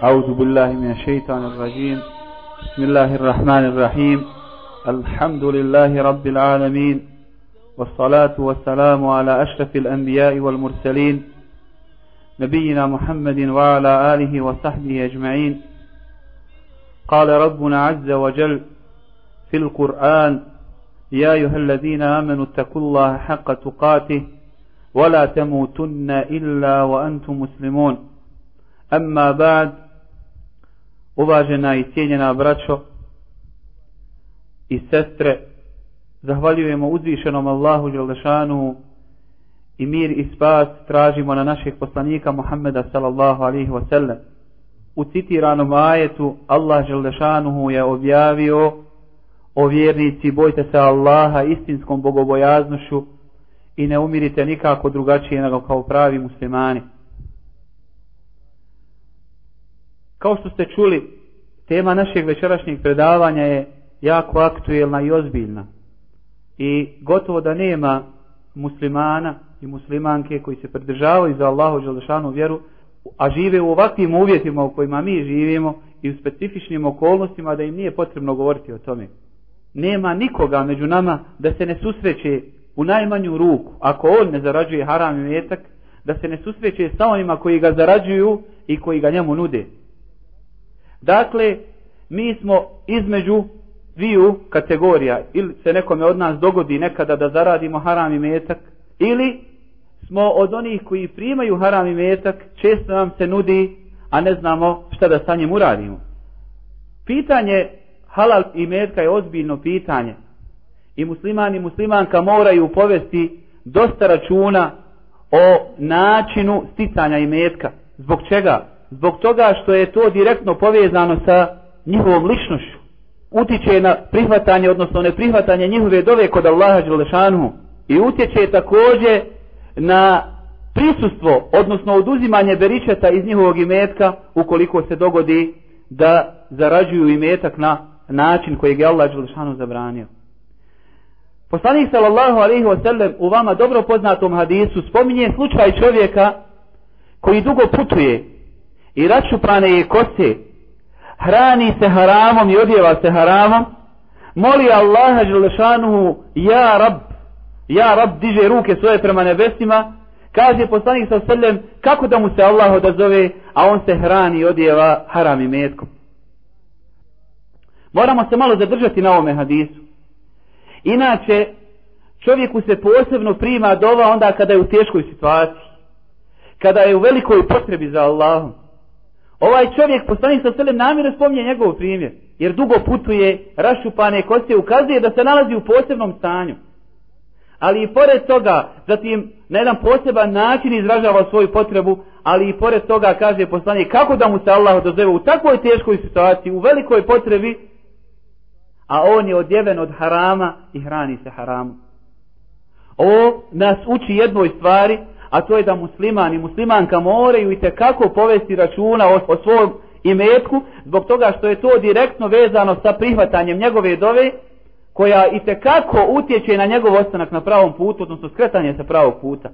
أعوذ بالله من الشيطان الرجيم. بسم الله الرحمن الرحيم. الحمد لله رب العالمين. والصلاة والسلام على أشرف الأنبياء والمرسلين. نبينا محمد وعلى آله وصحبه أجمعين. قال ربنا عز وجل في القرآن يا أيها الذين آمنوا اتقوا الله حق تقاته ولا تموتن إلا وأنتم مسلمون. أما بعد uvažena i cijenjena braćo i sestre, zahvaljujemo uzvišenom Allahu Đelešanu i mir i spas tražimo na naših poslanika Muhammeda sallallahu alihi wasallam. U citiranom ajetu Allah Đelešanu je objavio o vjernici bojte se Allaha istinskom bogobojaznošću i ne umirite nikako drugačije nego kao pravi muslimani. Kao što ste čuli, tema našeg večerašnjeg predavanja je jako aktuelna i ozbiljna. I gotovo da nema muslimana i muslimanke koji se pridržavaju za Allahu Đelešanu vjeru, a žive u ovakvim uvjetima u kojima mi živimo i u specifičnim okolnostima da im nije potrebno govoriti o tome. Nema nikoga među nama da se ne susreće u najmanju ruku, ako on ne zarađuje haram i metak, da se ne susreće sa onima koji ga zarađuju i koji ga njemu nude. Dakle, mi smo između dviju kategorija. Ili se nekome od nas dogodi nekada da zaradimo haram i metak, ili smo od onih koji primaju haram i metak, često nam se nudi, a ne znamo šta da sa njim uradimo. Pitanje halal i metka je ozbiljno pitanje. I muslimani i muslimanka moraju povesti dosta računa o načinu sticanja i metka. Zbog čega? Zbog toga što je to direktno povezano sa njihovom ličnošću. Utiče na prihvatanje, odnosno neprihvatanje njihove dove kod Allaha Đelešanu i utječe također na prisustvo, odnosno oduzimanje beričeta iz njihovog imetka ukoliko se dogodi da zarađuju imetak na način koji je Allah Đelešanu zabranio. Poslanik sallallahu alaihi wa sallam u vama dobro poznatom hadisu spominje slučaj čovjeka koji dugo putuje i račupane je kose, hrani se haramom i odjeva se haramom, moli Allaha Đelešanuhu, ja rab, ja rab diže ruke svoje prema nebesima, kaže poslanik sa srljem, kako da mu se Allah odazove, a on se hrani i odjeva haram i metkom. Moramo se malo zadržati na ovome hadisu. Inače, čovjeku se posebno prima dova onda kada je u teškoj situaciji. Kada je u velikoj potrebi za Allahom. Ovaj čovjek, poslanik sa selem, namjerno spominje njegov primjer. Jer dugo putuje, rašupane koste, ukazuje da se nalazi u posebnom stanju. Ali i pored toga, zatim na jedan poseban način izražava svoju potrebu, ali i pored toga kaže poslanik kako da mu se Allah odozove u takvoj teškoj situaciji, u velikoj potrebi, a on je odjeven od harama i hrani se haramu. Ovo nas uči jednoj stvari, a to je da musliman i muslimanka moraju i kako povesti računa o, o svom imetku, zbog toga što je to direktno vezano sa prihvatanjem njegove dove, koja i kako utječe na njegov ostanak na pravom putu, odnosno skretanje sa pravog puta.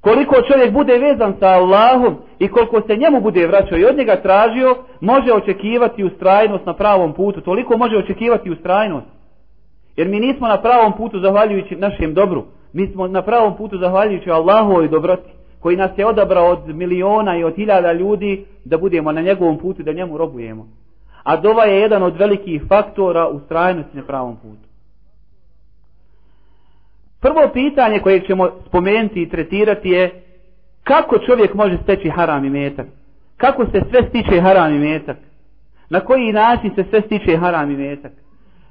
Koliko čovjek bude vezan sa Allahom i koliko se njemu bude vraćao i od njega tražio, može očekivati ustrajnost na pravom putu. Toliko može očekivati ustrajnost. Jer mi nismo na pravom putu zahvaljujući našem dobru. Mi smo na pravom putu zahvaljujući Allahu i dobroti koji nas je odabrao od miliona i od hiljada ljudi da budemo na njegovom putu da njemu robujemo. A dova je jedan od velikih faktora u strajnosti na pravom putu. Prvo pitanje koje ćemo spomenuti i tretirati je kako čovjek može steći haram i metak? Kako se sve stiče haram i metak? Na koji način se sve stiče haram i metak?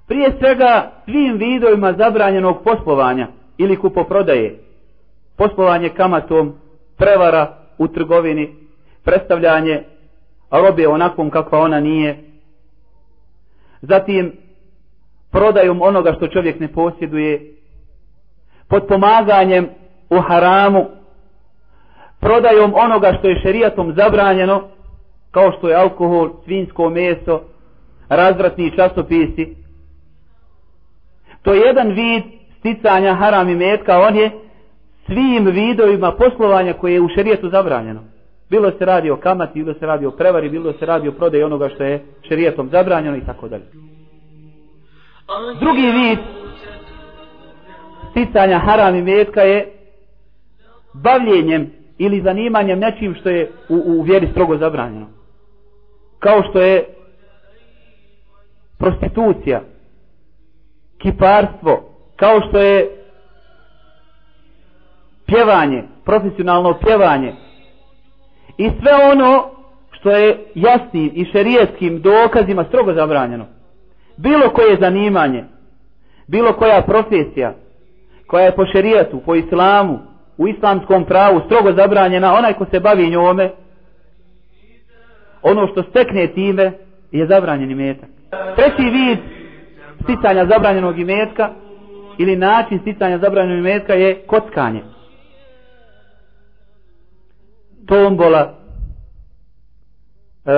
Prije svega svim vidovima zabranjenog poslovanja ili kupoprodaje, poslovanje kamatom, prevara u trgovini, predstavljanje robe onakvom kakva ona nije, zatim prodajom onoga što čovjek ne posjeduje, pod pomaganjem u haramu, prodajom onoga što je šerijatom zabranjeno, kao što je alkohol, svinsko meso, razvratni časopisi. To je jedan vid sticanja haram i metka, on je svim vidovima poslovanja koje je u šerijetu zabranjeno. Bilo se radi o kamati, bilo se radi o prevari, bilo se radi o prodaji onoga što je šerijetom zabranjeno i tako dalje. Drugi vid sticanja haram i metka je bavljenjem ili zanimanjem nečim što je u, u vjeri strogo zabranjeno. Kao što je prostitucija, kiparstvo, kao što je pjevanje, profesionalno pjevanje i sve ono što je jasnim i šerijetskim dokazima strogo zabranjeno. Bilo koje zanimanje, bilo koja profesija koja je po šerijetu, po islamu, u islamskom pravu strogo zabranjena, onaj ko se bavi njome, ono što stekne time je zabranjeni metak. Treći vid sticanja zabranjenog imetka ili način sticanja zabranjenog imetka je kockanje. Tombola, e,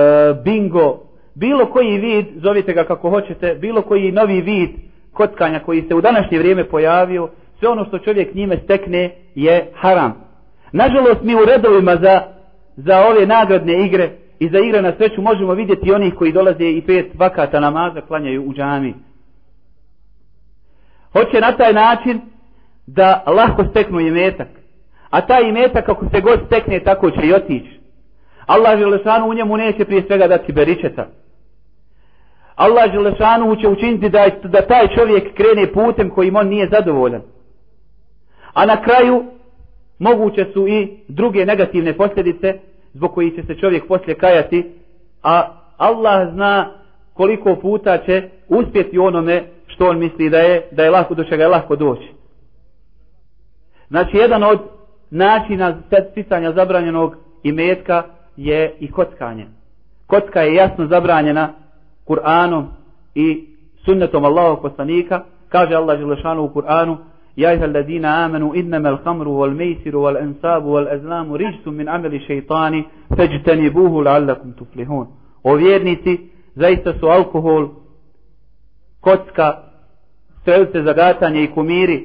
bingo, bilo koji vid, zovite ga kako hoćete, bilo koji novi vid kockanja koji se u današnje vrijeme pojavio, sve ono što čovjek njime stekne je haram. Nažalost, mi u redovima za, za ove nagradne igre i za igre na sreću možemo vidjeti onih koji dolaze i pet vakata namaza klanjaju u džami. Hoće na taj način da lahko steknu imetak. A taj imetak kako se god stekne tako će i otići. Allah Želešanu u njemu neće prije svega dati beričeta. Allah Želešanu će učiniti da, da taj čovjek krene putem kojim on nije zadovoljan. A na kraju moguće su i druge negativne posljedice zbog koji će se čovjek poslije kajati, a Allah zna koliko puta će uspjeti onome što on misli da je da je lako do čega je lako doći. Znači, jedan od načina sticanja zabranjenog imetka je i kockanje. Kocka je jasno zabranjena Kur'anom i sunnetom Allahog poslanika. Kaže Allah Želešanu u Kur'anu Jajha alladina amanu innama al-khamru wal-mejsiru wal-ansabu wal-azlamu rijsum min ameli šeitani feđteni buhu la'allakum tuflihun. O vjernici, zaista su alkohol, kocka, strelce zagatanje i kumiri,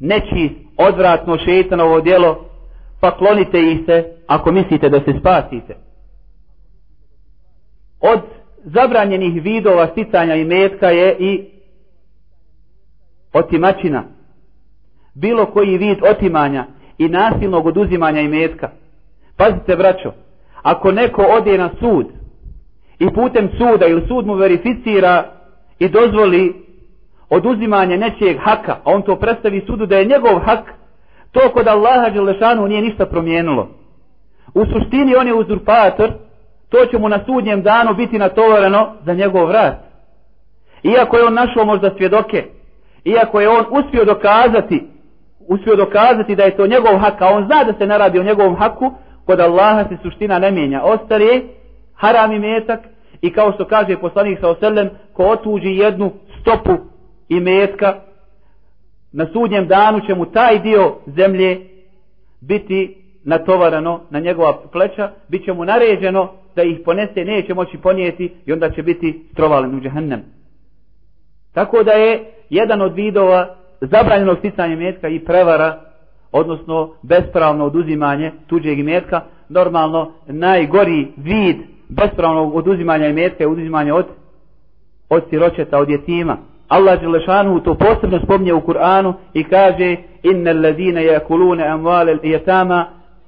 neći odvratno šeitanovo djelo, pa klonite ih se ako mislite da se spasite. Od zabranjenih vidova sticanja i metka je i otimačina, bilo koji vid otimanja i nasilnog oduzimanja i metka. Pazite, braćo, ako neko ode na sud i putem suda ili sud mu verificira i dozvoli oduzimanje nečijeg haka, a on to predstavi sudu da je njegov hak, to kod Allaha Đelešanu nije ništa promijenilo. U suštini on je uzurpator, to će mu na sudnjem danu biti natovareno za njegov vrat. Iako je on našao možda svjedoke, iako je on uspio dokazati uspio dokazati da je to njegov hak, a on zna da se naradi o njegovom haku, kod Allaha se suština ne mijenja. Ostari haram i metak i kao što kaže poslanik sa oselem, ko otuđi jednu stopu i metka, na sudnjem danu će mu taj dio zemlje biti natovarano na njegova pleća, bit će mu naređeno da ih ponese, neće moći ponijeti i onda će biti strovalen u džahnem. Tako da je jedan od vidova zabranjenog sticanja metka i prevara, odnosno bespravno oduzimanje tuđeg metka, normalno najgori vid bespravnog oduzimanja metka je oduzimanje od, od siročeta, od jetima. Allah Đelešanu to posebno spomnje u Kur'anu i kaže inna alladine jakulune amvale jetama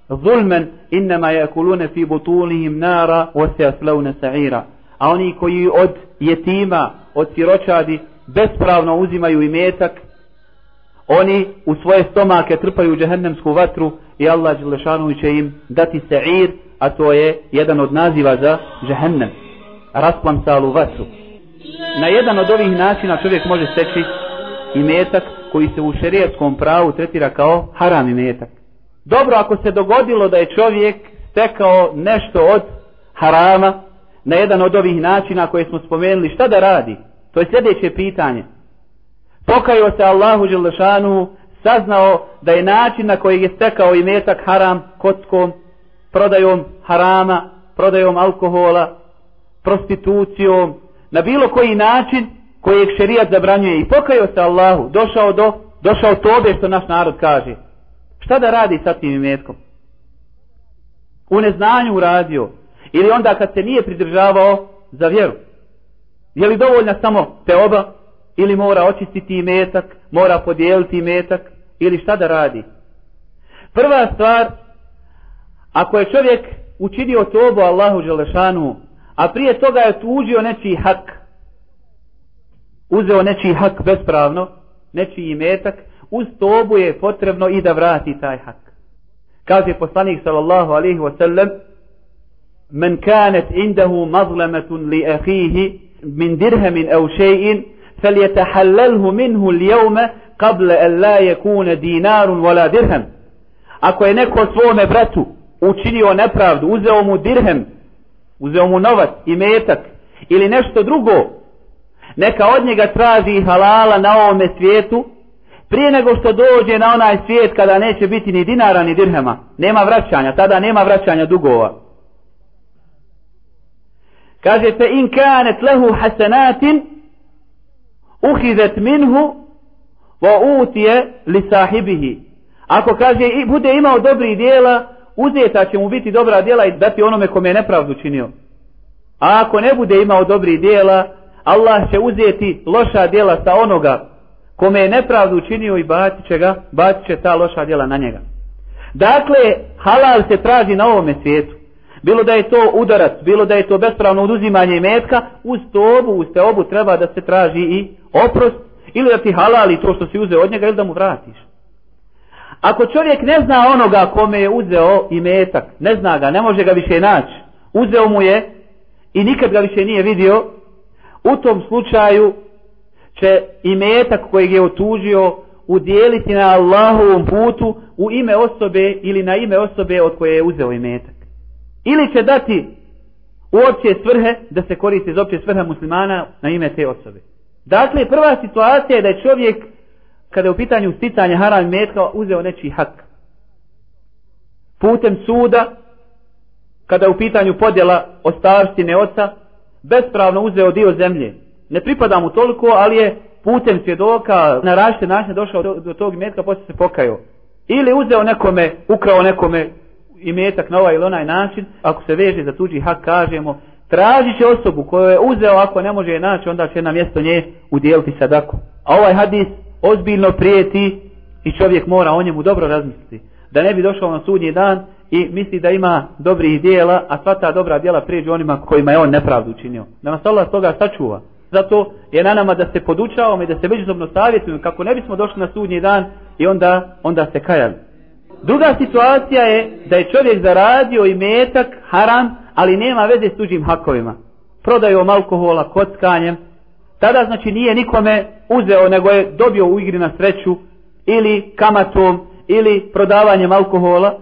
zulmen innama jakulune fi butunihim nara ose aslavne sa'ira. A oni koji od jetima, od siročadi bespravno uzimaju imetak oni u svoje stomake trpaju džehennemsku vatru i Allah Đelešanu će im dati sa'ir, a to je jedan od naziva za džehennem, rasplamsalu vatru. Na jedan od ovih načina čovjek može steći i metak koji se u šerijetskom pravu tretira kao haram imetak. Dobro, ako se dogodilo da je čovjek stekao nešto od harama na jedan od ovih načina koje smo spomenuli, šta da radi? To je sljedeće pitanje pokajao se Allahu Đelešanu, saznao da je način na koji je stekao i haram kockom, prodajom harama, prodajom alkohola, prostitucijom, na bilo koji način kojeg šerijat zabranjuje i pokajao se Allahu, došao do, došao tobe što naš narod kaže. Šta da radi sa tim imetkom? u neznanju uradio, ili onda kad se nije pridržavao za vjeru. Je li dovoljna samo te oba, ili mora očistiti imetak? mora podijeliti imetak? ili šta da radi? Prva stvar, ako je čovjek učinio tobu Allahu Želešanu, a prije toga je tužio nečiji hak, uzeo nečiji hak bespravno, nečiji metak, uz tobu je potrebno i da vrati taj hak. Kaže poslanik sallallahu alaihi wa sallam, men kanet indahu mazlamatun li ahihi min dirhamin au še'in, فليتحلله منه اليوم قبل أن لا يكون دينار ولا درهم ako je neko svome bratu učinio nepravdu, uzeo mu dirhem, uzeo mu novac i metak ili nešto drugo, neka od njega traži halala na ovome svijetu, prije nego što dođe na onaj svijet kada neće biti ni dinara ni dirhema, nema vraćanja, tada nema vraćanja dugova. Kaže se in kanet lehu hasanatin uhizet minhu wa utije li sahibihi. Ako kaže i bude imao dobri dijela, uzeta će mu biti dobra djela i dati onome kome je nepravdu činio. A ako ne bude imao dobri djela, Allah će uzeti loša djela sa onoga kome je nepravdu učinio i bacit će ga, bacit će ta loša djela na njega. Dakle, halal se traži na ovome svijetu. Bilo da je to udarac, bilo da je to bespravno oduzimanje metka, uz tobu, uz te obu treba da se traži i oprost, ili da ti halali to što si uzeo od njega ili da mu vratiš. Ako čovjek ne zna onoga kome je uzeo imetak, ne zna ga, ne može ga više naći, uzeo mu je i nikad ga više nije vidio, u tom slučaju će imetak kojeg je otužio udjeliti na Allahovom putu u ime osobe ili na ime osobe od koje je uzeo imetak. Ili će dati u opće svrhe da se koristi iz opće svrhe muslimana na ime te osobe. Dakle, prva situacija je da je čovjek kada je u pitanju sticanja haram metka uzeo nečiji hak. Putem suda, kada je u pitanju podjela ostavštine oca, bespravno uzeo dio zemlje ne pripada mu toliko, ali je putem svjedoka na različite načine došao do, do tog imetka, poslije se pokajao. Ili uzeo nekome, ukrao nekome imetak na ovaj ili onaj način, ako se veže za tuđi hak, kažemo, traži će osobu koju je uzeo, ako ne može je naći, onda će na mjesto nje udjeliti sadaku. A ovaj hadis ozbiljno prijeti i čovjek mora o njemu dobro razmisliti. Da ne bi došao na sudnji dan i misli da ima dobrih dijela, a sva ta dobra dijela prijeđu onima kojima je on nepravdu učinio. Da nas Allah toga sačuva. Zato je na nama da se podučavamo i da se međusobno savjetujemo kako ne bismo došli na sudnji dan i onda, onda se kajali. Druga situacija je da je čovjek zaradio i metak haram, ali nema veze s tuđim hakovima. Prodajom alkohola, kockanjem. Tada znači nije nikome uzeo, nego je dobio u igri na sreću ili kamatom ili prodavanjem alkohola.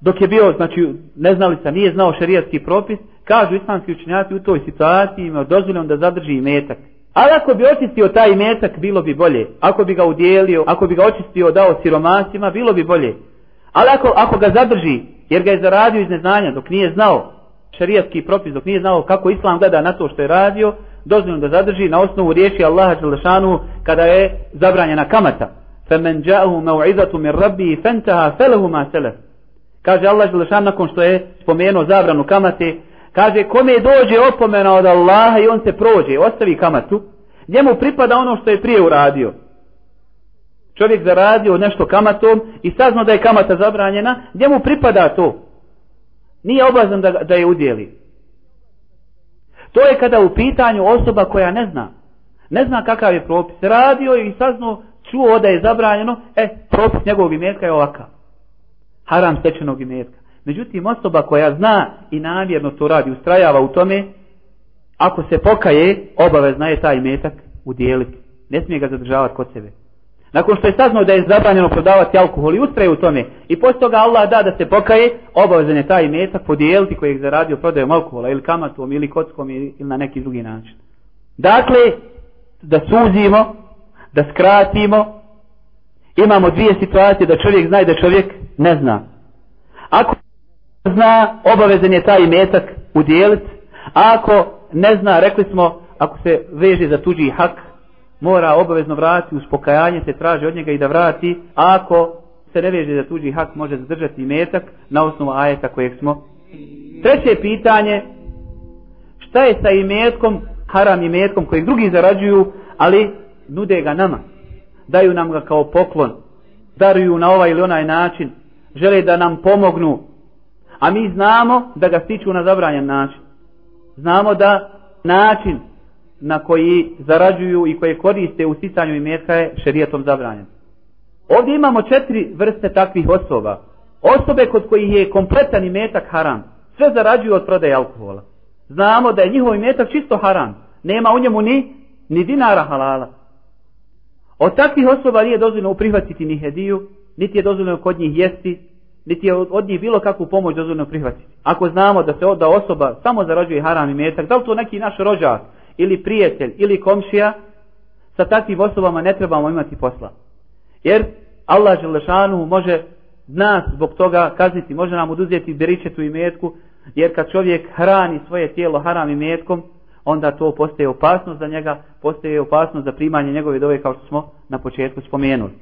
Dok je bio, znači, neznalica, nije znao šerijatski propis, kažu islamski učenjaci u toj situaciji ima dozvoljeno da zadrži imetak. Ali ako bi očistio taj imetak, bilo bi bolje. Ako bi ga udjelio, ako bi ga očistio, dao siromasima, bilo bi bolje. Ali ako, ako ga zadrži, jer ga je zaradio iz neznanja, dok nije znao šarijatski propis, dok nije znao kako islam gleda na to što je radio, dozvoljeno da zadrži na osnovu riječi Allaha Đelešanu kada je zabranjena kamata. فَمَنْ جَاءُهُ مَوْعِذَةُ مِنْ رَبِّهِ فَنْتَهَا فَلَهُ مَا سَلَفُ Kaže Allah Đelešan nakon što je spomenuo zabranu kamate, kaže kome dođe opomena od Allaha i on se prođe, ostavi kamatu, njemu pripada ono što je prije uradio. Čovjek zaradio nešto kamatom i saznao da je kamata zabranjena, njemu pripada to. Nije obavezan da, da je udjeli. To je kada u pitanju osoba koja ne zna. Ne zna kakav je propis. Radio i saznao, čuo da je zabranjeno, e, propis njegovog imetka je ovakav. Haram stečenog imetka. Međutim, osoba koja zna i namjerno to radi, ustrajava u tome, ako se pokaje, obavezna je taj metak udjeliti. Ne smije ga zadržavati kod sebe. Nakon što je saznao da je zabranjeno prodavati alkohol i ustraje u tome, i posle toga Allah da da se pokaje, obavezan je taj metak podijeliti koji je zaradio prodajom alkohola ili kamatom ili kockom ili, na neki drugi način. Dakle, da suzimo, da skratimo, imamo dvije situacije da čovjek zna i da čovjek ne zna. Ako zna, obavezan je taj metak udjeliti. Ako ne zna, rekli smo, ako se veže za tuđi hak, mora obavezno vratiti, uspokajanje se traži od njega i da vrati. Ako se ne veže da tuđi hak može zadržati metak na osnovu ajeta kojeg smo. Treće pitanje, šta je sa imetkom, haram imetkom kojeg drugi zarađuju, ali nude ga nama. Daju nam ga kao poklon, daruju na ovaj ili onaj način, žele da nam pomognu, a mi znamo da ga stiču na zabranjen način. Znamo da način na koji zarađuju i koje koriste u sticanju imetka je šerijetom zabranjen. Ovdje imamo četiri vrste takvih osoba. Osobe kod kojih je kompletan imetak haram. Sve zarađuju od prodaje alkohola. Znamo da je njihov imetak čisto haram. Nema u njemu ni, ni dinara halala. Od takvih osoba nije dozvoljeno prihvatiti ni hediju, niti je dozvoljeno kod njih jesti, niti je od njih bilo kakvu pomoć dozvoljeno prihvatiti. Ako znamo da se da osoba samo zarađuje haram imetak, da li to neki naš rođak, ili prijatelj, ili komšija, sa takvim osobama ne trebamo imati posla. Jer Allah Želešanu može nas zbog toga kazniti, može nam oduzeti beričetu i metku, jer kad čovjek hrani svoje tijelo haram i metkom, onda to postaje opasnost za njega, postaje opasnost za primanje njegove dove kao što smo na početku spomenuli.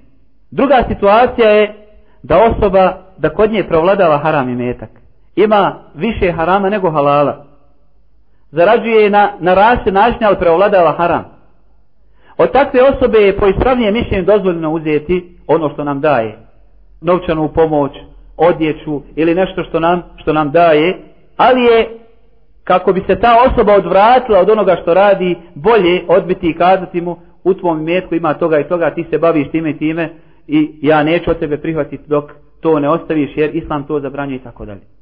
Druga situacija je da osoba, da kod nje provladava haram i metak. Ima više harama nego halala. Zarađuje na, na raste način, ali preovladava haram. Od takve osobe je po ispravnije mišljenju dozvoljeno uzeti ono što nam daje. Novčanu pomoć, odjeću ili nešto što nam, što nam daje. Ali je, kako bi se ta osoba odvratila od onoga što radi, bolje odbiti i kazati mu u tvom imetku ima toga i toga, ti se baviš time i time i ja neću od tebe prihvatiti dok to ne ostaviš jer islam to zabranjuje i tako dalje.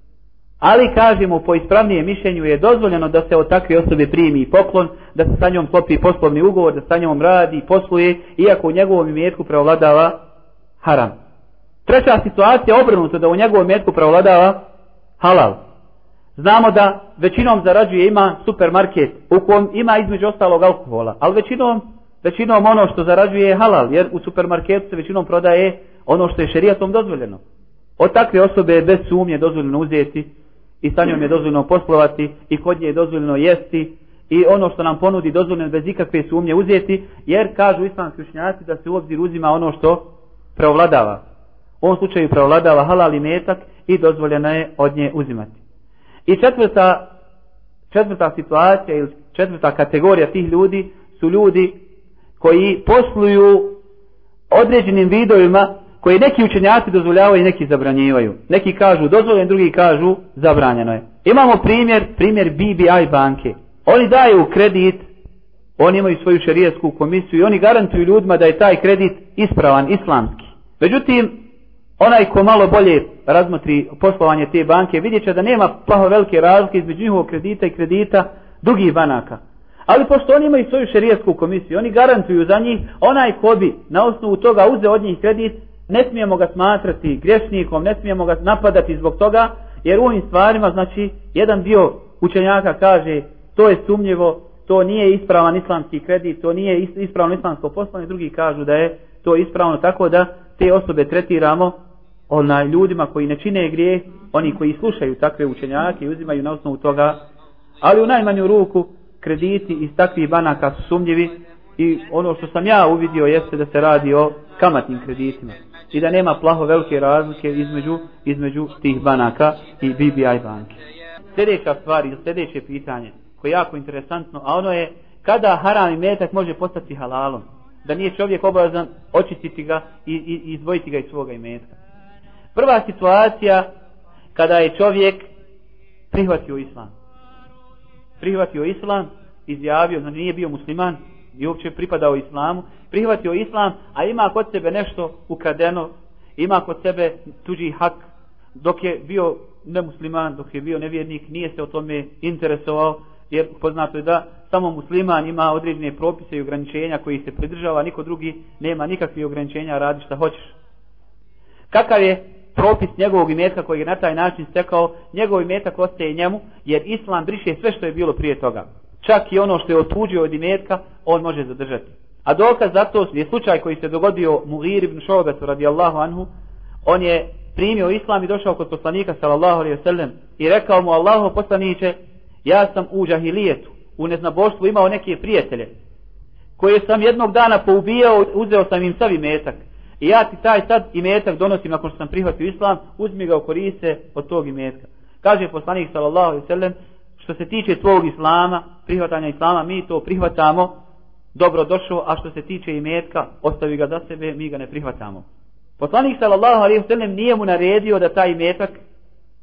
Ali kažemo po ispravnijem mišljenju je dozvoljeno da se od takve osobe primi poklon, da se sa njom klopi poslovni ugovor, da sa njom radi i posluje, iako u njegovom imetku preovladava haram. Treća situacija je obrnuto da u njegovom imetku preovladava halal. Znamo da većinom zarađuje ima supermarket u kojem ima između ostalog alkohola, ali većinom, većinom ono što zarađuje je halal, jer u supermarketu se većinom prodaje ono što je šerijatom dozvoljeno. Od takve osobe je bez sumnje dozvoljeno uzeti i sa njom je dozvoljeno poslovati i kod nje je dozvoljeno jesti i ono što nam ponudi dozvoljeno bez ikakve sumnje uzeti jer kažu islamski učenjaci da se u obzir uzima ono što preovladava. U ovom slučaju preovladava halal i metak i dozvoljeno je od nje uzimati. I četvrta, četvrta situacija ili četvrta kategorija tih ljudi su ljudi koji posluju određenim vidovima koje neki učenjaci dozvoljavaju i neki zabranjivaju. Neki kažu dozvoljeno, drugi kažu zabranjeno je. Imamo primjer, primjer BBI banke. Oni daju kredit, oni imaju svoju šarijetsku komisiju i oni garantuju ljudima da je taj kredit ispravan, islamski. Međutim, onaj ko malo bolje razmotri poslovanje te banke, vidjet će da nema plaho velike razlike između njihovog kredita i kredita drugih banaka. Ali pošto oni imaju svoju šarijetsku komisiju, oni garantuju za njih, onaj ko bi na osnovu toga uzeo od njih kredit, ne smijemo ga smatrati grešnikom, ne smijemo ga napadati zbog toga, jer u ovim stvarima, znači, jedan dio učenjaka kaže, to je sumnjivo, to nije ispravan islamski kredit, to nije ispravno islamsko poslanje, drugi kažu da je to ispravno tako da te osobe tretiramo onaj ljudima koji ne čine grije, oni koji slušaju takve učenjake i uzimaju na osnovu toga, ali u najmanju ruku krediti iz takvih banaka su sumnjivi i ono što sam ja uvidio jeste da se radi o kamatnim kreditima i da nema plaho velike razlike između, između tih banaka i BBI banke. Sljedeća stvar ili sljedeće pitanje koje je jako interesantno, a ono je kada haram i metak može postati halalom. Da nije čovjek obavezan očistiti ga i, i, i izvojiti ga iz svoga imetka. Prva situacija kada je čovjek prihvatio islam. Prihvatio islam, izjavio, znači nije bio musliman, i uopće pripadao islamu, prihvatio islam, a ima kod sebe nešto ukradeno, ima kod sebe tuđi hak, dok je bio nemusliman, dok je bio nevjernik, nije se o tome interesovao, jer poznato je da samo musliman ima određene propise i ograničenja koji se pridržava, niko drugi nema nikakvih ograničenja, radi šta hoćeš. Kakav je propis njegovog imetka koji je na taj način stekao, njegov imetak ostaje njemu, jer islam briše sve što je bilo prije toga čak i ono što je otuđio od imetka, on može zadržati. A dokaz za to je slučaj koji se dogodio Mugir ibn Šobetu radijallahu anhu, on je primio islam i došao kod poslanika sallallahu alaihi wasallam i rekao mu Allahu poslaniće, ja sam u džahilijetu, u neznaboštvu imao neke prijatelje, koje sam jednog dana poubijao, uzeo sam im sav imetak. I ja ti taj sad imetak donosim nakon što sam prihvatio islam, uzmi ga u koriste od tog imetka. Kaže poslanik sallallahu alaihi wasallam, što se tiče tvog islama, prihvatanja islama, mi to prihvatamo, dobro došao, a što se tiče imetka, ostavi ga za sebe, mi ga ne prihvatamo. Poslanik sallallahu alaihi sallam nije mu naredio da taj imetak,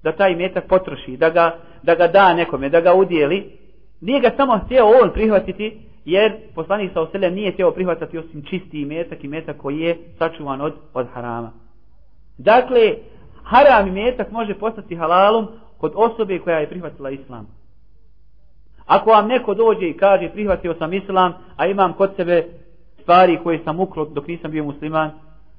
da taj imetak potroši, da ga, da ga da nekome, da ga udijeli, nije ga samo htio on prihvatiti, jer poslanik sa oselem nije htio prihvatati osim čisti imetak imetak koji je sačuvan od, od harama. Dakle, haram imetak može postati halalom kod osobe koja je prihvatila islam. Ako vam neko dođe i kaže prihvatio sam islam, a imam kod sebe stvari koje sam ukro dok nisam bio musliman,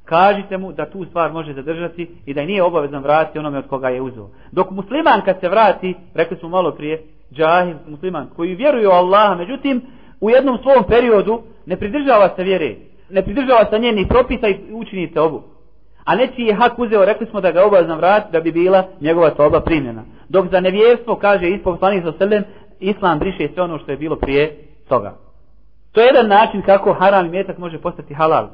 kažite mu da tu stvar može zadržati i da je nije obavezan vratiti onome od koga je uzeo. Dok musliman kad se vrati, rekli smo malo prije, džahil musliman koji vjeruje u Allaha, međutim u jednom svom periodu ne pridržava se vjere, ne pridržava se njenih propisa i učinite obu. A neći je hak uzeo, rekli smo da ga obavezan vrati da bi bila njegova toba primljena. Dok za nevjerstvo, kaže ispod sa selem, islam briše sve ono što je bilo prije toga. To je jedan način kako haram i metak može postati halal.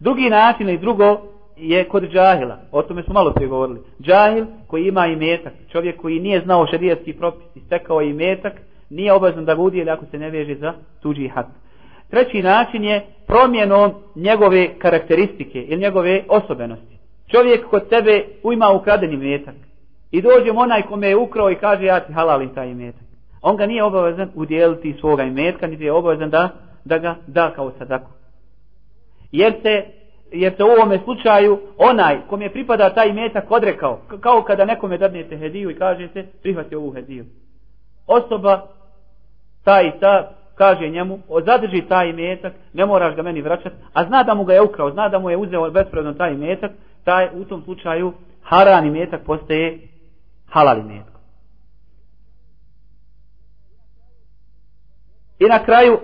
Drugi način i drugo je kod džahila. O tome smo malo prije govorili. Džahil koji ima i metak, čovjek koji nije znao šarijetski propis i stekao i metak, nije obavezan da ga udijeli ako se ne veže za tuđi hak. Treći način je promjenom njegove karakteristike ili njegove osobenosti. Čovjek kod tebe ima ukradeni metak i dođe onaj kome je ukrao i kaže ja ti halalim taj metak. On ga nije obavezan udjeliti svoga imetka, niti je obavezan da, da ga da kao sadaku. Jer se, jer se u ovome slučaju onaj kom je pripada taj imetak odrekao, kao kada nekome dadnete hediju i kažete prihvati ovu hediju. Osoba ta i ta kaže njemu, zadrži taj imetak, ne moraš ga meni vraćati, a zna da mu ga je ukrao, zna da mu je uzeo bespravno taj imetak, taj u tom slučaju haran imetak postaje halal imetak. I na kraju,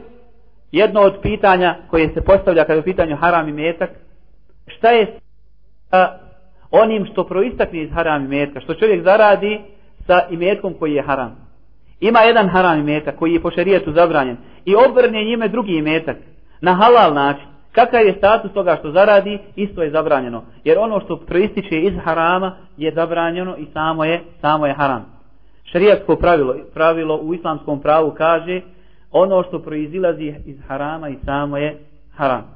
jedno od pitanja koje se postavlja kada je u pitanju haram i metak, šta je sa onim što proistakne iz haram i metka, što čovjek zaradi sa imetkom koji je haram. Ima jedan haram imetak koji je po šarijetu zabranjen i obrne njime drugi imetak na halal način. Kakav je status toga što zaradi, isto je zabranjeno. Jer ono što proističe iz harama je zabranjeno i samo je, samo je haram. Šarijatsko pravilo, pravilo u islamskom pravu kaže ono što proizilazi iz harama i samo je haram.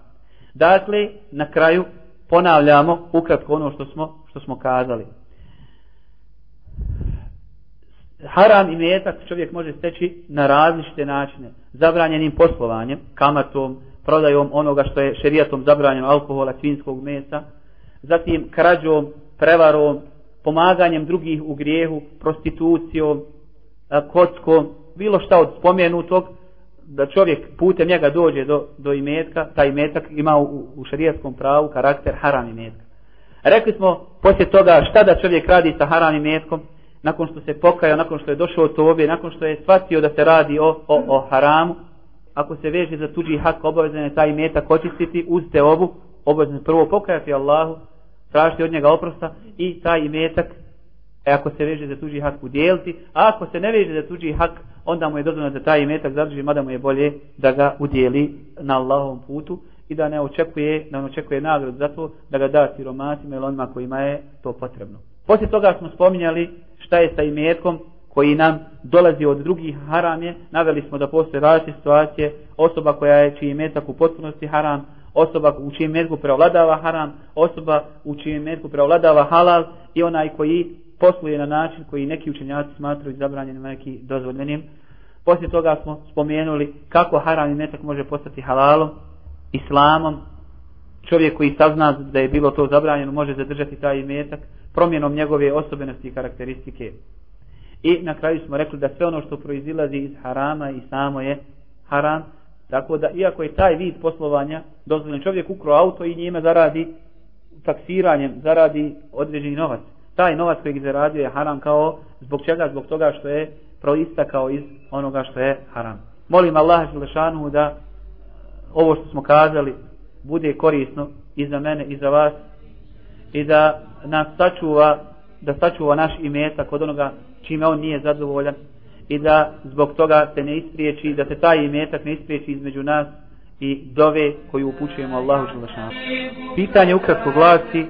Dakle, na kraju ponavljamo ukratko ono što smo, što smo kazali. Haram i metak čovjek može steći na različite načine. Zabranjenim poslovanjem, kamatom, prodajom onoga što je šerijatom zabranjeno, alkohola, svinskog mesa, zatim krađom, prevarom, pomaganjem drugih u grijehu, prostitucijom, kockom, bilo šta od spomenutog, da čovjek putem njega dođe do, do imetka, taj imetak ima u, u šarijatskom pravu karakter haram imetka. Rekli smo poslije toga šta da čovjek radi sa haram imetkom, nakon što se pokaja, nakon što je došao od tobe, nakon što je shvatio da se radi o, o, o haramu, ako se veže za tuđi hak, obavezan je taj imetak očistiti uz te obu, obavezan prvo pokajati Allahu, tražiti od njega oprosta i taj imetak E ako se veže za tuđi hak udjeliti, a ako se ne veže za tuđi hak, onda mu je dozvoljeno da taj imetak zadrži, mada mu je bolje da ga udjeli na Allahovom putu i da ne očekuje, da ne očekuje nagrad za to da ga da siromasima ili onima kojima je to potrebno. Poslije toga smo spominjali šta je sa imetkom koji nam dolazi od drugih haram je, naveli smo da postoje različite situacije, osoba koja je čiji imetak u potpunosti haram, osoba u čijem imetku preovladava haram, osoba u čijem imetku preovladava halal i onaj koji posluje na način koji neki učenjaci smatraju zabranjenim, neki dozvoljenim. Poslije toga smo spomenuli kako haram i metak može postati halalom, islamom. Čovjek koji sazna da je bilo to zabranjeno može zadržati taj metak promjenom njegove osobenosti i karakteristike. I na kraju smo rekli da sve ono što proizilazi iz harama i samo je haram. Tako da iako je taj vid poslovanja dozvoljen čovjek ukro auto i njime zaradi taksiranjem, zaradi određeni novac taj novac koji je zaradio je haram kao zbog čega? Zbog toga što je proistakao iz onoga što je haram. Molim Allah Želešanu da e, ovo što smo kazali bude korisno i za mene i za vas i da nas sačuva da sačuva naš imetak od onoga čime on nije zadovoljan i da zbog toga se ne ispriječi da se taj imetak ne ispriječi između nas i dove koju upućujemo Allahu Želešanu. Pitanje ukratko glasi,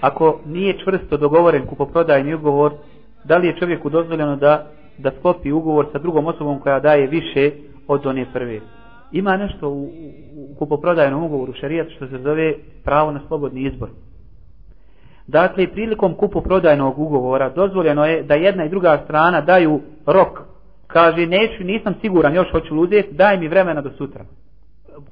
ako nije čvrsto dogovoren kupoprodajni ugovor, da li je čovjeku dozvoljeno da, da sklopi ugovor sa drugom osobom koja daje više od one prve? Ima nešto u, u, u kupoprodajnom ugovoru šarijat što se zove pravo na slobodni izbor. Dakle, prilikom kupoprodajnog ugovora dozvoljeno je da jedna i druga strana daju rok. Kaže, neću, nisam siguran, još hoću uzeti, daj mi vremena do sutra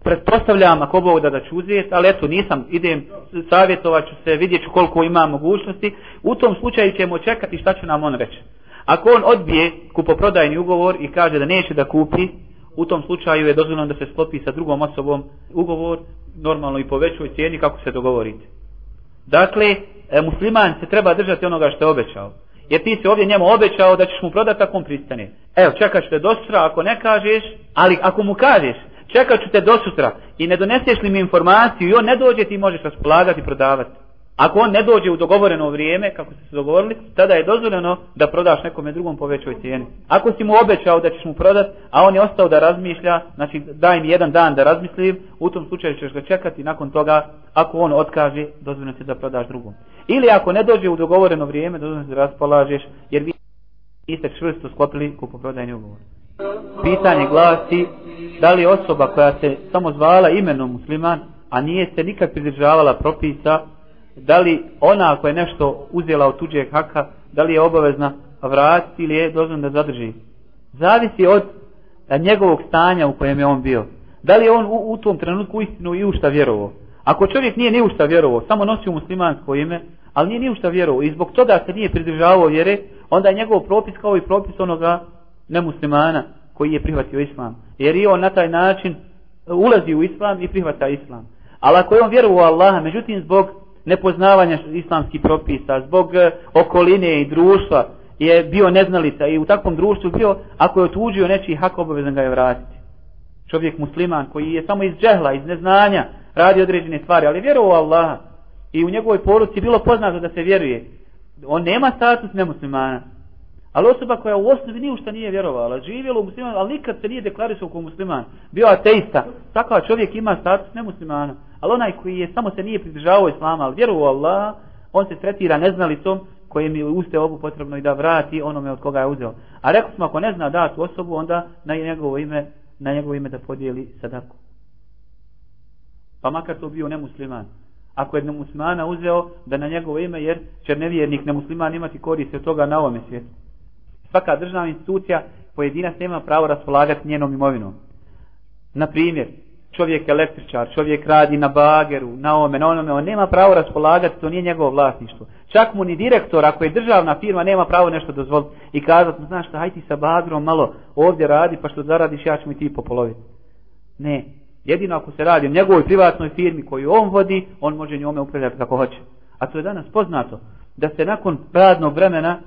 pretpostavljam ako Bog da da ću uzeti, ali eto nisam, idem, savjetovat ću se, vidjet ću koliko ima mogućnosti, u tom slučaju ćemo čekati šta će nam on reći. Ako on odbije kupoprodajni ugovor i kaže da neće da kupi, u tom slučaju je dozvoljeno da se sklopi sa drugom osobom ugovor, normalno i po većoj cijeni kako se dogovorite. Dakle, e, musliman se treba držati onoga što je obećao. Jer ti si ovdje njemu obećao da ćeš mu prodati ako on pristane. Evo, čekaš te do sutra ako ne kažeš, ali ako mu kažeš, čekat ću te do sutra i ne doneseš li mi informaciju i on ne dođe ti možeš raspolagati i prodavati. Ako on ne dođe u dogovoreno vrijeme, kako ste se dogovorili, tada je dozvoljeno da prodaš nekome drugom po većoj cijeni. Ako si mu obećao da ćeš mu prodat, a on je ostao da razmišlja, znači daj mi jedan dan da razmislim, u tom slučaju ćeš ga čekati nakon toga, ako on otkaže, dozvoljeno ti da prodaš drugom. Ili ako ne dođe u dogovoreno vrijeme, dozvoljeno ti da raspolažeš, jer vi ste čvrsto sklopili kupoprodajni ugovor. Pitanje glasi, da li osoba koja se samo zvala imenom musliman, a nije se nikad pridržavala propisa, da li ona ako je nešto uzela od tuđeg haka, da li je obavezna vratiti ili je dozvan da zadrži. Zavisi od e, njegovog stanja u kojem je on bio. Da li je on u, u tom trenutku istinu i ušta vjerovo. Ako čovjek nije ni ušta vjerovo, samo nosi u muslimansko ime, ali nije ni ušta vjerovo i zbog toga se nije pridržavao vjere, onda je njegov propis kao i propis onoga nemuslimana koji je prihvatio islam. Jer i on na taj način e, ulazi u islam i prihvata islam. Ali ako je on vjerovao Allaha, međutim zbog nepoznavanja islamskih propisa, zbog e, okoline i društva, je bio neznalica i u takvom društvu bio, ako je otuđio nečiji hak, obavezan ga je vratiti. Čovjek musliman koji je samo iz džehla, iz neznanja, radi određene stvari, ali je vjerovao Allaha i u njegovoj poruci bilo poznato da se vjeruje. On nema status nemuslimana. Ali osoba koja u osnovi ni što nije vjerovala, živjela u musliman, ali nikad se nije deklarisao kao musliman, bio ateista, takav čovjek ima status nemuslimana. Ali onaj koji je samo se nije pridržavao islama, ali vjeruo Allah, on se tretira neznalicom kojem je uste obu potrebno i da vrati onome od koga je uzeo. A rekli smo, ako ne zna da tu osobu, onda na njegovo ime, na njegovo ime da podijeli sadaku. Pa makar to bio nemusliman. Ako je nemuslimana uzeo, da na njegovo ime, jer će nevjernik nemusliman imati koriste od toga na ovome svijetu. Svaka državna institucija pojedinac nema pravo raspolagati njenom imovinom. Na primjer, čovjek električar, čovjek radi na bageru, na ome, na onome, on nema pravo raspolagati, to nije njegovo vlasništvo. Čak mu ni direktor, ako je državna firma, nema pravo nešto dozvoliti i kazati, znaš šta, hajde ti sa bagerom malo ovdje radi, pa što zaradiš, ja ću mi ti popoloviti. Ne, jedino ako se radi o njegovoj privatnoj firmi koju on vodi, on može njome upravljati kako hoće. A to je danas poznato, da se nakon radnog vremena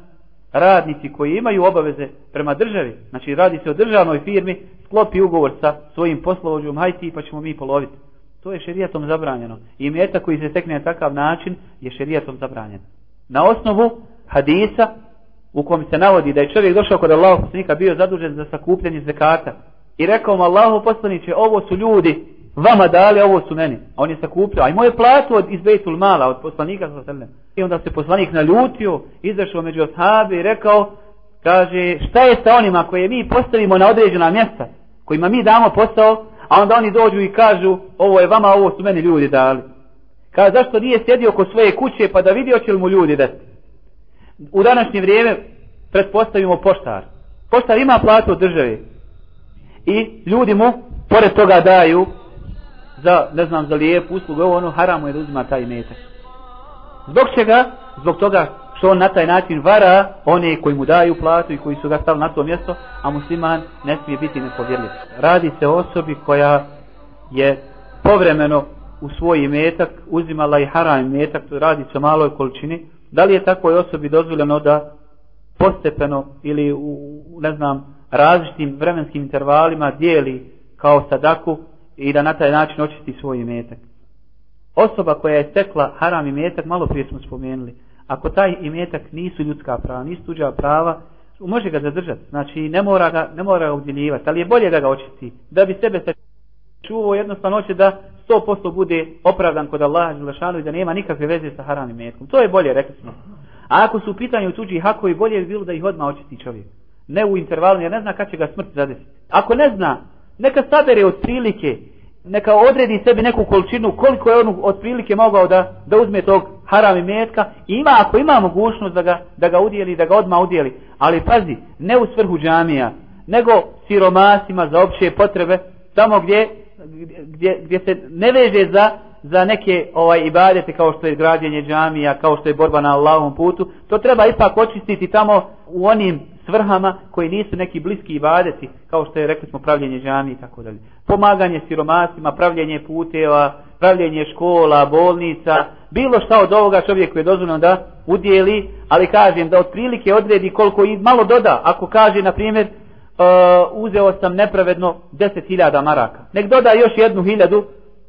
radnici koji imaju obaveze prema državi, znači radi se o državnoj firmi, sklopi ugovor sa svojim poslovođom, hajti pa ćemo mi poloviti. To je šerijatom zabranjeno. I mjeta koji se stekne na takav način je šerijatom zabranjen. Na osnovu hadisa u kom se navodi da je čovjek došao kod Allahog poslanika bio zadužen za sakupljanje zekata i rekao mu Allahu poslaniće ovo su ljudi vama dali, ovo su meni. A on je sakupljao. A imao je platu od izbejtul Mala, od poslanika sa srne. I onda se poslanik naljutio, izašao među oshabe i rekao, kaže, šta je sa onima koje mi postavimo na određena mjesta, kojima mi damo posao, a onda oni dođu i kažu, ovo je vama, ovo su meni ljudi dali. Kaže, zašto nije sjedio kod svoje kuće pa da vidio će li mu ljudi dati? U današnje vrijeme pretpostavimo poštar. Poštar ima platu od države. I ljudi mu, pored toga daju, za, ne znam, za lijepu uslugu, ovo ono haramo je da uzima taj metak. Zbog čega? Zbog toga što on na taj način vara one koji mu daju platu i koji su ga stavili na to mjesto, a musliman ne smije biti nepovjerljiv. Radi se o osobi koja je povremeno u svoj metak uzimala i haram metak, to radi se o maloj količini, da li je takvoj osobi dozvoljeno da postepeno ili u, ne znam, različitim vremenskim intervalima dijeli kao sadaku i da na taj način očisti svoj imetak. Osoba koja je stekla haram imetak, malo prije smo spomenuli, ako taj imetak nisu ljudska prava, nisu tuđa prava, može ga zadržati, znači ne mora ga, ne mora ga udjeljivati, ali je bolje da ga očisti, da bi sebe se čuvo jednostavno hoće da 100% bude opravdan kod Allaha Đelešanu i da nema nikakve veze sa haramim metkom. To je bolje, rekli smo. A ako su u pitanju tuđi hakovi, bolje bi bilo da ih odmah očisti čovjek. Ne u intervalu, jer ne zna kad će ga smrt zadesiti. Ako ne zna, neka sabere otprilike, neka odredi sebi neku količinu, koliko je on otprilike mogao da, da uzme tog haram i metka, i ima, ako ima mogućnost da ga, da ga udjeli, da ga odmah udjeli. Ali pazi, ne u svrhu džamija, nego siromasima za opće potrebe, tamo gdje, gdje, gdje se ne veže za, za neke ovaj ibadete kao što je građenje džamija, kao što je borba na Allahovom putu, to treba ipak očistiti tamo u onim svrhama koji nisu neki bliski ibadeti, kao što je rekli smo pravljenje džamije i tako dalje. Pomaganje siromasima, pravljenje puteva, pravljenje škola, bolnica, bilo šta od ovoga čovjeku je dozvoljeno da udjeli, ali kažem da otprilike odredi koliko i malo doda, ako kaže na primjer uh, uzeo sam nepravedno 10.000 maraka. Nek doda još jednu hiljadu,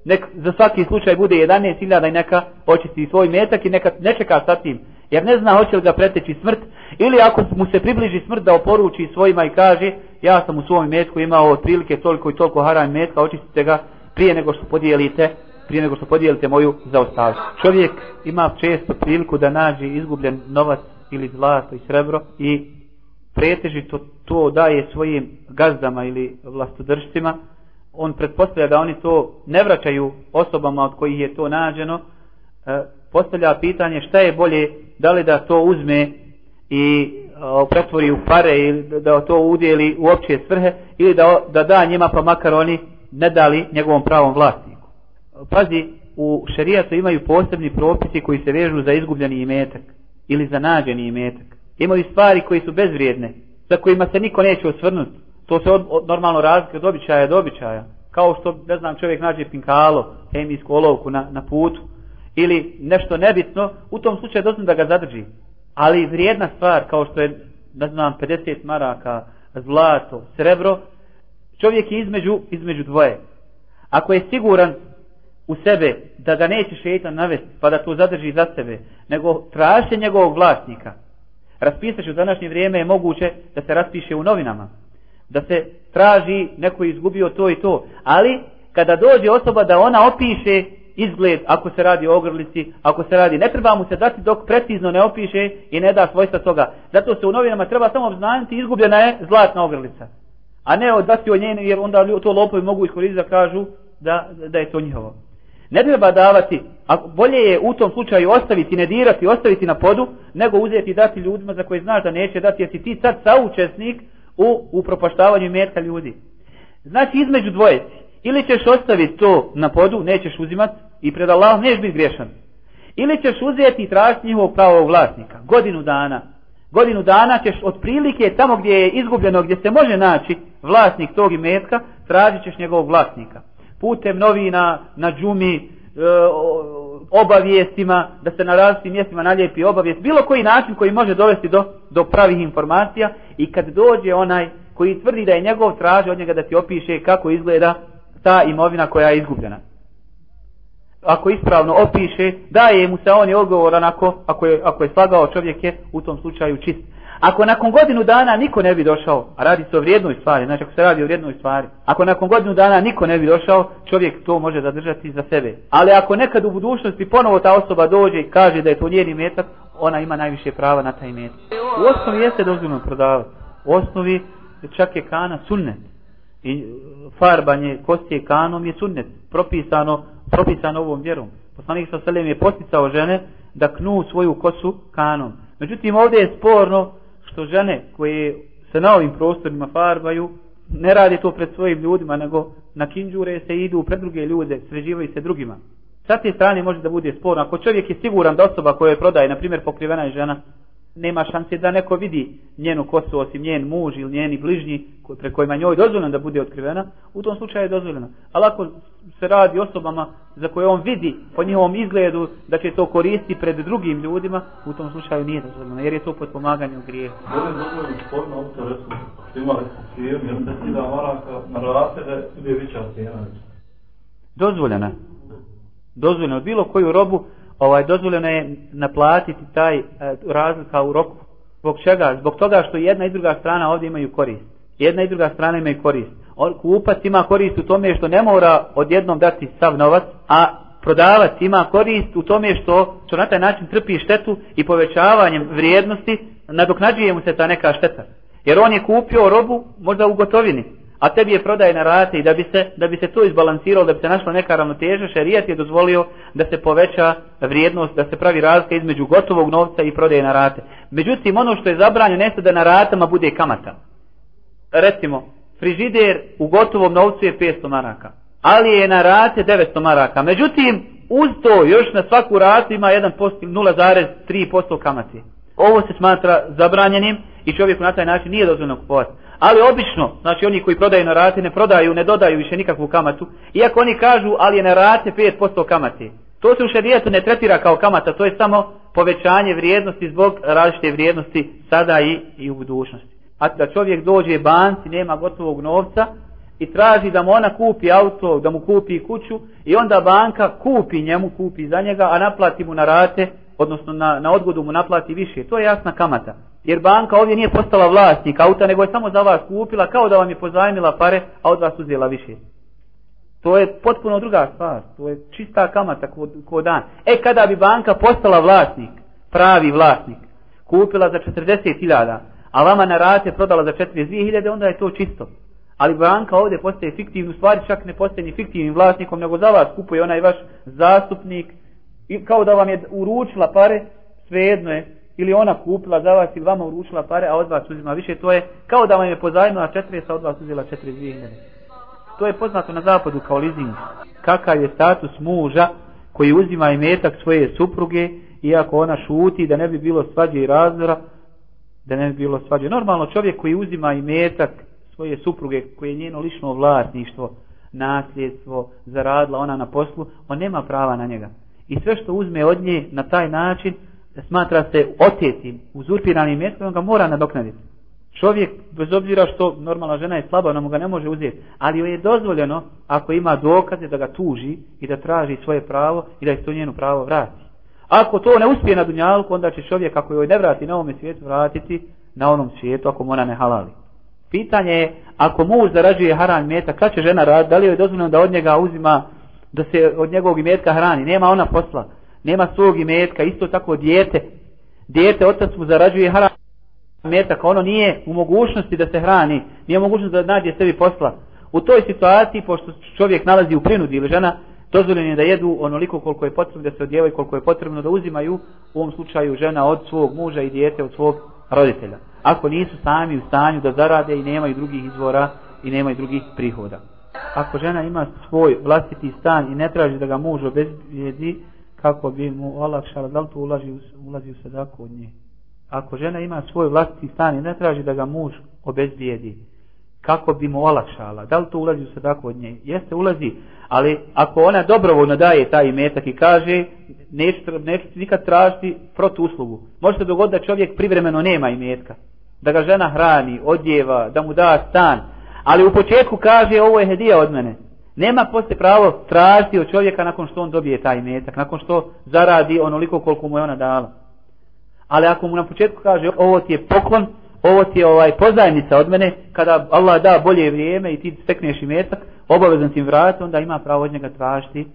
nek za svaki slučaj bude 11.000 i neka očisti svoj metak i neka ne čeka sa tim. Jer ne zna hoće li ga preteći smrt ili ako mu se približi smrt da oporuči svojima i kaže ja sam u svom metku imao otprilike toliko i toliko haram metka, očistite ga prije nego što podijelite prije nego što podijelite moju zaostavu. Čovjek ima često priliku da nađe izgubljen novac ili zlato i srebro i pretežito to daje svojim gazdama ili vlastodržcima, on pretpostavlja da oni to ne vraćaju osobama od kojih je to nađeno, e, postavlja pitanje šta je bolje, da li da to uzme i o, pretvori u pare ili da to udjeli u opće svrhe ili da, da da njima pa makar oni ne dali njegovom pravom vlasniku. Pazi, u šerijatu imaju posebni propisi koji se vežu za izgubljeni imetak ili za nađeni imetak imaju stvari koji su bezvrijedne, za kojima se niko neće osvrnuti. To se od, od, normalno razlike od običaja do običaja. Kao što, ne znam, čovjek nađe pinkalo, hemijsku olovku na, na putu, ili nešto nebitno, u tom slučaju dozim da ga zadrži. Ali vrijedna stvar, kao što je, ne znam, 50 maraka, zlato, srebro, čovjek je između, između dvoje. Ako je siguran u sebe da ga neće šeitan navesti, pa da to zadrži za sebe, nego traže njegovog vlasnika, Raspisaš u današnje vrijeme je moguće da se raspiše u novinama. Da se traži neko izgubio to i to. Ali kada dođe osoba da ona opiše izgled ako se radi o ogrlici, ako se radi, ne treba mu se dati dok precizno ne opiše i ne da svojstva toga. Zato se u novinama treba samo obznaniti izgubljena je zlatna ogrlica. A ne odati o njeni jer onda to lopovi mogu iskoristiti da kažu da, da je to njihovo ne treba davati, a bolje je u tom slučaju ostaviti, ne dirati, ostaviti na podu, nego uzeti i dati ljudima za koje znaš da neće dati, jer si ti sad saučesnik u upropaštavanju metka ljudi. Znači između dvojeci, ili ćeš ostaviti to na podu, nećeš uzimati i pred Allahom nećeš biti griješan. Ili ćeš uzeti i tražiti njihovog pravog vlasnika, godinu dana. Godinu dana ćeš otprilike tamo gdje je izgubljeno, gdje se može naći vlasnik tog imetka, tražit ćeš njegovog vlasnika putem novina na džumi, e, obavijestima, da se na različitim mjestima naljepi obavijest, bilo koji način koji može dovesti do, do pravih informacija i kad dođe onaj koji tvrdi da je njegov traže od njega da ti opiše kako izgleda ta imovina koja je izgubljena. Ako ispravno opiše, daje mu se on je odgovoran ako, ako je, ako je slagao čovjek je u tom slučaju čist. Ako nakon godinu dana niko ne bi došao, a radi se o vrijednoj stvari, znači ako se radi o vrijednoj stvari, ako nakon godinu dana niko ne bi došao, čovjek to može zadržati za sebe. Ali ako nekad u budućnosti ponovo ta osoba dođe i kaže da je to njeni metak, ona ima najviše prava na taj metak. U osnovi jeste dozvoljno prodavati. U osnovi čak je kana sunnet. I farbanje kostije kanom je sunnet. Propisano, propisano ovom vjerom. Poslanik sa selem je posticao žene da knu svoju kosu kanom. Međutim, ovdje je sporno što žene koje se na ovim prostorima farbaju, ne radi to pred svojim ljudima, nego na kinđure se idu pred druge ljude, sređivaju se drugima. Sa te strane može da bude sporno. Ako čovjek je siguran da osoba koja je prodaje, na primjer pokrivena je žena, nema šanse da neko vidi njenu kosu osim njen muž ili njeni bližnji pre kojima njoj dozvoljeno da bude otkrivena, u tom slučaju je dozvoljeno. Ali ako se radi osobama za koje on vidi po njihovom izgledu da će to koristiti pred drugim ljudima, u tom slučaju nije dozvoljeno, jer je to pod pomaganjem grijeha. Ovo je dozvoljeno sporno opće resu, imali smo cijenu, jer se sida maraka na rasede, ide veća cijena. Dozvoljena. Dozvoljeno. Bilo koju robu, ovaj dozvoljeno je naplatiti taj e, razlika u roku. Zbog čega? Zbog toga što jedna i druga strana ovdje imaju korist. Jedna i druga strana imaju korist. On, kupac ima korist u tome što ne mora odjednom dati sav novac, a prodavac ima korist u tome što, što na taj način trpi štetu i povećavanjem vrijednosti nadoknađuje mu se ta neka šteta. Jer on je kupio robu možda u gotovini, a tebi je prodaje na rate i da bi se, da bi se to izbalansiralo, da bi se našla neka ravnoteža, šerijat je dozvolio da se poveća vrijednost, da se pravi razlika između gotovog novca i prodaje na rate. Međutim, ono što je zabranjeno jeste da na ratama bude kamata. Recimo, frižider u gotovom novcu je 500 maraka, ali je na rate 900 maraka. Međutim, uz to još na svaku ratu ima 0,3% kamate. Ovo se smatra zabranjenim i čovjeku na taj način nije dozvoljeno kupovati. Ali obično, znači oni koji prodaju na rate ne prodaju, ne dodaju više nikakvu kamatu. Iako oni kažu, ali je na rate 5% kamate. To se u šarijetu ne tretira kao kamata, to je samo povećanje vrijednosti zbog različite vrijednosti sada i, i u budućnosti. A da čovjek dođe banci, nema gotovog novca i traži da mu ona kupi auto, da mu kupi kuću i onda banka kupi njemu, kupi za njega, a naplati mu na rate, odnosno na, na odgodu mu naplati više. To je jasna kamata. Jer banka ovdje nije postala vlasnik auta, nego je samo za vas kupila, kao da vam je pozajmila pare, a od vas uzela više. To je potpuno druga stvar. To je čista kamata ko, ko dan. E, kada bi banka postala vlasnik, pravi vlasnik, kupila za 40.000, a vama na rate prodala za 42.000, onda je to čisto. Ali banka ovdje postaje fiktivnu stvar, čak ne postaje ni fiktivnim vlasnikom, nego za vas kupuje onaj vaš zastupnik, i kao da vam je uručila pare, svejedno je, ili ona kupila za vas ili vama uručila pare, a od vas uzima više, to je kao da vam je pozajmila 40, a od vas uzela 42.000. To je poznato na zapadu kao leasing. Kakav je status muža koji uzima i metak svoje supruge, iako ona šuti da ne bi bilo svađe i razdora, da ne bi bilo svađe. Normalno čovjek koji uzima i metak svoje supruge, koje je njeno lično vlasništvo, nasljedstvo, zaradila ona na poslu, on nema prava na njega. I sve što uzme od nje na taj način, smatra se otetim, uzurpiranim mjestom, on ga mora nadoknaditi. Čovjek, bez obzira što normalna žena je slaba, ona mu ga ne može uzeti, ali joj je dozvoljeno, ako ima dokaze, da ga tuži i da traži svoje pravo i da je to njeno pravo vrati. Ako to ne uspije na dunjalku, onda će čovjek, ako joj ne vrati na ovom svijetu, vratiti na onom svijetu, ako mu ona ne halali. Pitanje je, ako muž zarađuje haram mjeta, kada će žena raditi, da li joj je dozvoljeno da od njega uzima, da se od njegovog imetka hrani, nema ona posla nema svog imetka, isto tako dijete, dijete otac mu zarađuje haram imetak, ono nije u mogućnosti da se hrani, nije u mogućnosti da nađe sebi posla. U toj situaciji, pošto čovjek nalazi u prinudi ili žena, dozvoljeno je da jedu onoliko koliko je potrebno da se odjevaju, koliko je potrebno da uzimaju, u ovom slučaju žena od svog muža i dijete od svog roditelja. Ako nisu sami u stanju da zarade i nemaju drugih izvora i nemaju drugih prihoda. Ako žena ima svoj vlastiti stan i ne traži da ga muž obezbijedi, kako bi mu olakšala, da li to ulazi, ulazi u sadaku od nje. Ako žena ima svoj vlastiti stan i ne traži da ga muž obezbijedi, kako bi mu olakšala, da li to ulazi u sadaku od nje? Jeste, ulazi, ali ako ona dobrovoljno daje taj imetak i kaže, neću, neću nikad tražiti protu uslugu. Može se dogoditi da čovjek privremeno nema imetka, da ga žena hrani, odjeva, da mu da stan, ali u početku kaže, ovo je hedija od mene, Nema posle pravo tražiti od čovjeka nakon što on dobije taj metak, nakon što zaradi onoliko koliko mu je ona dala. Ali ako mu na početku kaže ovo ti je poklon, ovo ti je ovaj pozajnica od mene, kada Allah da bolje vrijeme i ti stekneš i metak, obavezan ti vrat, onda ima pravo od njega tražiti e,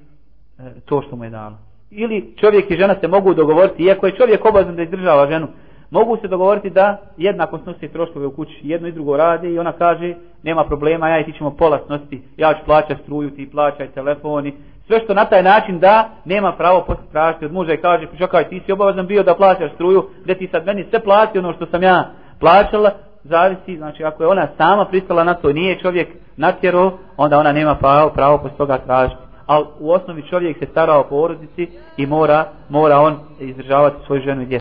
to što mu je dala. Ili čovjek i žena se mogu dogovoriti, iako je čovjek obavezan da izdržava ženu, mogu se dogovoriti da jednako snosi troškove u kući, jedno i drugo radi i ona kaže nema problema, ja i ti ćemo pola snositi, ja ću plaćati struju, ti plaćaj telefoni, sve što na taj način da, nema pravo posle tražiti od muža i kaže, pa čekaj, ti si obavezan bio da plaćaš struju, gdje ti sad meni sve plati ono što sam ja plaćala, zavisi, znači ako je ona sama pristala na to, nije čovjek natjero, onda ona nema pravo, pravo posle toga tražiti. Ali u osnovi čovjek se stara o porodici i mora, mora on izdržavati svoju ženu i djecu.